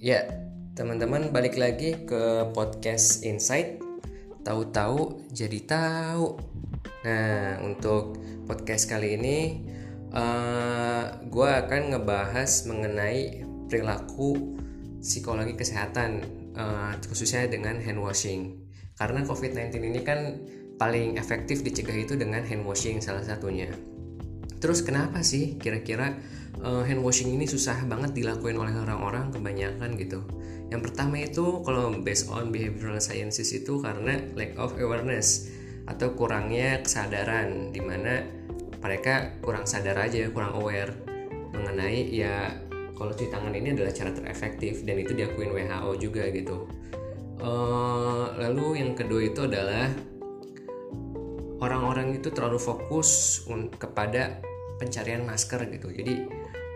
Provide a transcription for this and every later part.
Ya, teman-teman balik lagi ke podcast Insight. Tahu-tahu jadi tahu. Nah, untuk podcast kali ini, uh, eh, gue akan ngebahas mengenai perilaku psikologi kesehatan, uh, khususnya dengan hand washing. Karena COVID-19 ini kan paling efektif dicegah itu dengan hand washing salah satunya. Terus kenapa sih kira-kira uh, hand washing ini susah banget dilakuin oleh orang-orang kebanyakan gitu? Yang pertama itu kalau based on behavioral sciences itu karena lack of awareness atau kurangnya kesadaran di mana mereka kurang sadar aja, kurang aware mengenai ya kalau cuci tangan ini adalah cara terefektif dan itu diakuin WHO juga gitu. Uh, lalu yang kedua itu adalah orang-orang itu terlalu fokus kepada pencarian masker gitu. Jadi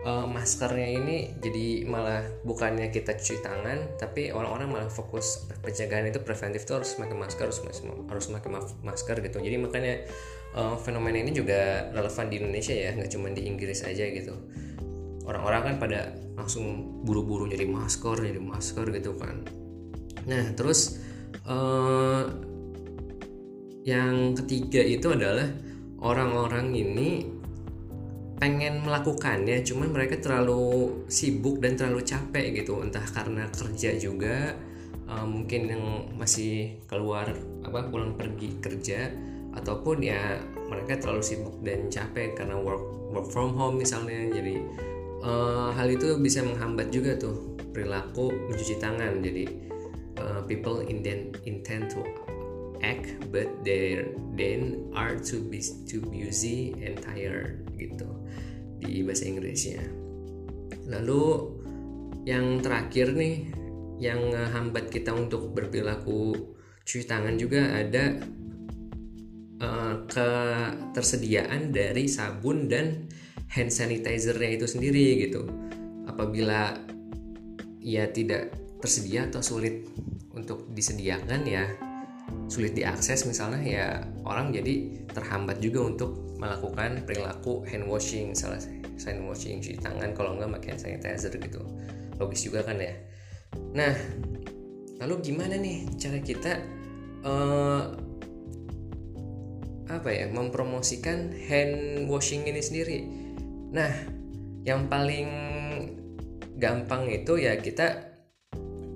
uh, maskernya ini jadi malah bukannya kita cuci tangan tapi orang-orang malah fokus pencegahan itu preventif tuh harus pakai masker harus harus pakai masker gitu. Jadi makanya uh, fenomena ini juga relevan di Indonesia ya nggak cuma di Inggris aja gitu. Orang-orang kan pada langsung buru-buru jadi masker jadi masker gitu kan. Nah terus uh, yang ketiga itu adalah orang-orang ini pengen melakukannya cuman mereka terlalu sibuk dan terlalu capek gitu. Entah karena kerja juga uh, mungkin yang masih keluar apa pulang pergi kerja ataupun ya mereka terlalu sibuk dan capek karena work work from home misalnya. Jadi uh, hal itu bisa menghambat juga tuh perilaku mencuci tangan. Jadi uh, people intend intend to act but they then are too busy, too busy and tired gitu di bahasa Inggrisnya. Lalu yang terakhir nih yang hambat kita untuk berperilaku cuci tangan juga ada uh, ketersediaan dari sabun dan hand sanitizernya itu sendiri gitu. Apabila ia tidak tersedia atau sulit untuk disediakan ya sulit diakses misalnya ya orang jadi terhambat juga untuk melakukan perilaku hand washing salah hand washing cuci tangan kalau nggak pakai sanitizer gitu. Logis juga kan ya. Nah lalu gimana nih cara kita uh, apa ya mempromosikan hand washing ini sendiri? Nah yang paling gampang itu ya kita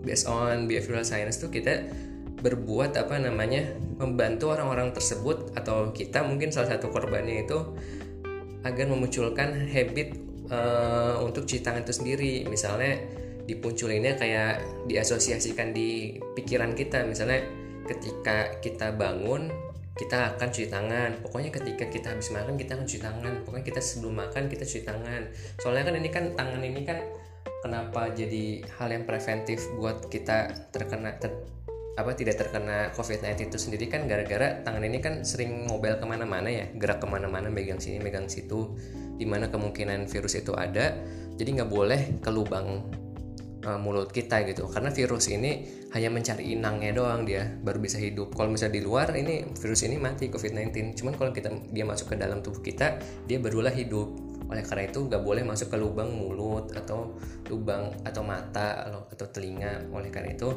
based on behavioral science tuh kita berbuat apa namanya membantu orang-orang tersebut atau kita mungkin salah satu korbannya itu agar memunculkan habit uh, untuk cuci tangan itu sendiri. Misalnya dipunculinnya kayak diasosiasikan di pikiran kita. Misalnya ketika kita bangun kita akan cuci tangan. Pokoknya ketika kita habis makan kita akan cuci tangan. Pokoknya kita sebelum makan kita cuci tangan. Soalnya kan ini kan tangan ini kan kenapa jadi hal yang preventif buat kita terkena ter, apa tidak terkena COVID-19 itu sendiri kan gara-gara tangan ini kan sering ngobel ke mana-mana ya gerak ke mana-mana megang sini megang situ di mana kemungkinan virus itu ada. Jadi nggak boleh ke lubang uh, mulut kita gitu. Karena virus ini hanya mencari inangnya doang dia baru bisa hidup. Kalau misalnya di luar ini virus ini mati COVID-19 cuman kalau kita dia masuk ke dalam tubuh kita dia barulah hidup. Oleh karena itu nggak boleh masuk ke lubang mulut atau lubang atau mata atau telinga. Oleh karena itu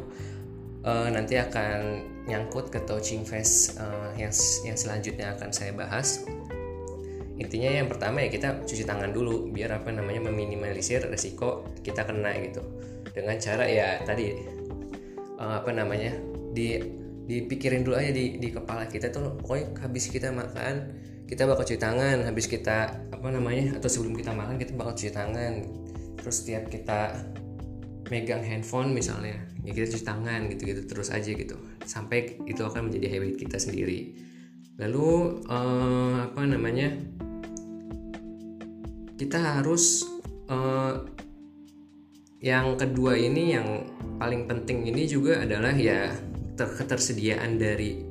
uh, nanti akan nyangkut ke touching face uh, yang yang selanjutnya akan saya bahas. Intinya yang pertama ya kita cuci tangan dulu biar apa namanya meminimalisir resiko kita kena gitu. Dengan cara ya tadi uh, apa namanya di dipikirin dulu aja di, di kepala kita tuh pokoknya habis kita makan kita bakal cuci tangan habis kita apa namanya atau sebelum kita makan kita bakal cuci tangan. Terus setiap kita megang handphone misalnya ya kita cuci tangan gitu-gitu terus aja gitu. Sampai itu akan menjadi habit kita sendiri. Lalu uh, apa namanya kita harus uh, yang kedua ini yang paling penting ini juga adalah ya ketersediaan dari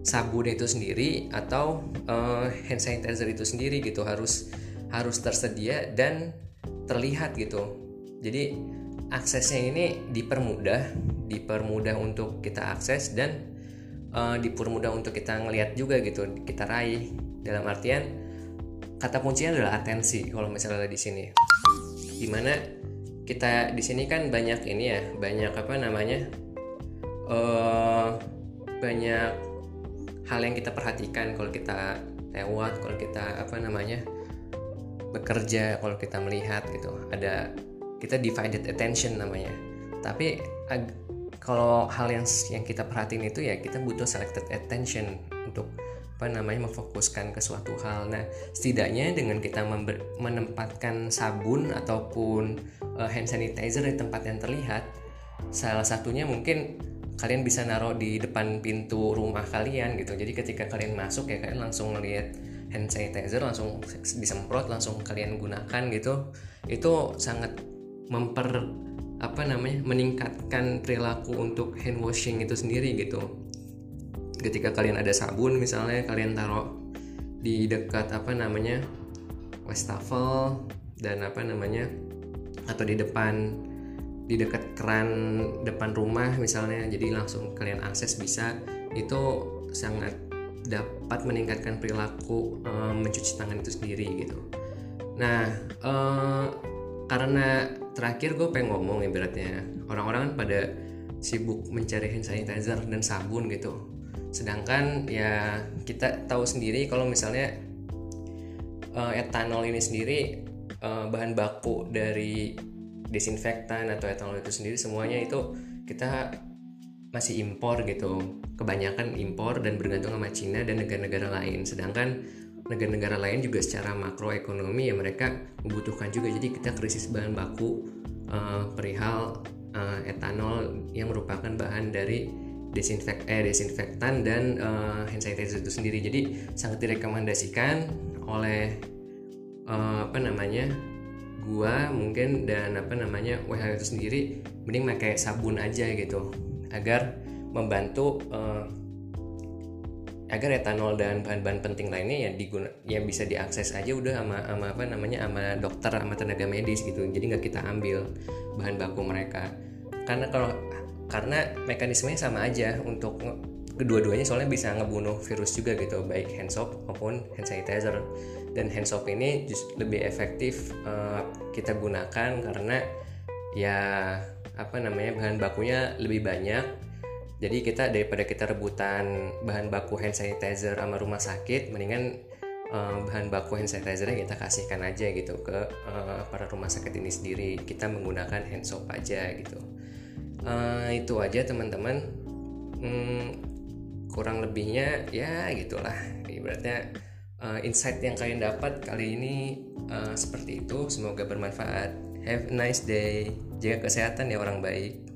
sabun itu sendiri atau uh, hand sanitizer itu sendiri gitu. Harus harus tersedia dan terlihat gitu. Jadi aksesnya ini dipermudah dipermudah untuk kita akses dan uh, dipermudah untuk kita ngelihat juga gitu kita raih. Dalam artian kata kuncinya adalah atensi kalau misalnya di sini. Di mana kita di sini kan banyak ini ya banyak apa namanya uh, banyak hal yang kita perhatikan kalau kita lewat kalau kita apa namanya bekerja kalau kita melihat gitu. Ada kita divided attention namanya tapi kalau hal yang yang kita perhatiin itu ya kita butuh selected attention untuk apa namanya memfokuskan ke suatu hal. Nah, setidaknya dengan kita menempatkan sabun ataupun uh, hand sanitizer di tempat yang terlihat, salah satunya mungkin kalian bisa naruh di depan pintu rumah kalian gitu. Jadi ketika kalian masuk ya kalian langsung ngelihat hand sanitizer langsung disemprot langsung kalian gunakan gitu. Itu sangat memper apa namanya meningkatkan perilaku untuk hand washing itu sendiri gitu. Ketika kalian ada sabun misalnya kalian taruh di dekat apa namanya wastafel dan apa namanya atau di depan di dekat keran depan rumah misalnya jadi langsung kalian akses bisa itu sangat dapat meningkatkan perilaku um, mencuci tangan itu sendiri gitu. Nah um, karena terakhir gue pengen ngomong ibaratnya orang-orang kan pada sibuk mencari hand sanitizer dan sabun gitu. Sedangkan ya kita tahu sendiri kalau misalnya uh, etanol ini sendiri uh, bahan baku dari desinfektan atau etanol itu sendiri semuanya itu kita masih impor gitu. Kebanyakan impor dan bergantung sama Cina dan negara-negara lain. Sedangkan negara-negara lain juga secara makroekonomi ya mereka membutuhkan juga. Jadi kita krisis bahan baku uh, perihal uh, etanol yang merupakan bahan dari desinfek eh desinfektan dan uh, hand sanitizer itu sendiri. Jadi sangat direkomendasikan oleh uh, apa namanya gua mungkin dan apa namanya WHO itu sendiri mending pakai sabun aja gitu agar membantu uh, agar etanol dan bahan-bahan penting lainnya yang diguna yang bisa diakses aja udah sama sama apa namanya sama dokter sama tenaga medis gitu. Jadi nggak kita ambil bahan baku mereka. Karena kalau karena mekanismenya sama aja untuk kedua-duanya soalnya bisa ngebunuh virus juga gitu baik hand soap maupun hand sanitizer. Dan hand soap ini just lebih efektif uh, kita gunakan karena ya apa namanya bahan bakunya lebih banyak jadi kita daripada kita rebutan bahan baku hand sanitizer sama rumah sakit mendingan uh, bahan baku hand sanitizernya kita kasihkan aja gitu ke uh, para rumah sakit ini sendiri. Kita menggunakan hand soap aja gitu. Uh, itu aja teman-teman. Hmm, kurang lebihnya ya gitulah. Ibaratnya uh, insight yang kalian dapat kali ini uh, seperti itu. Semoga bermanfaat. Have a nice day. Jaga kesehatan ya orang baik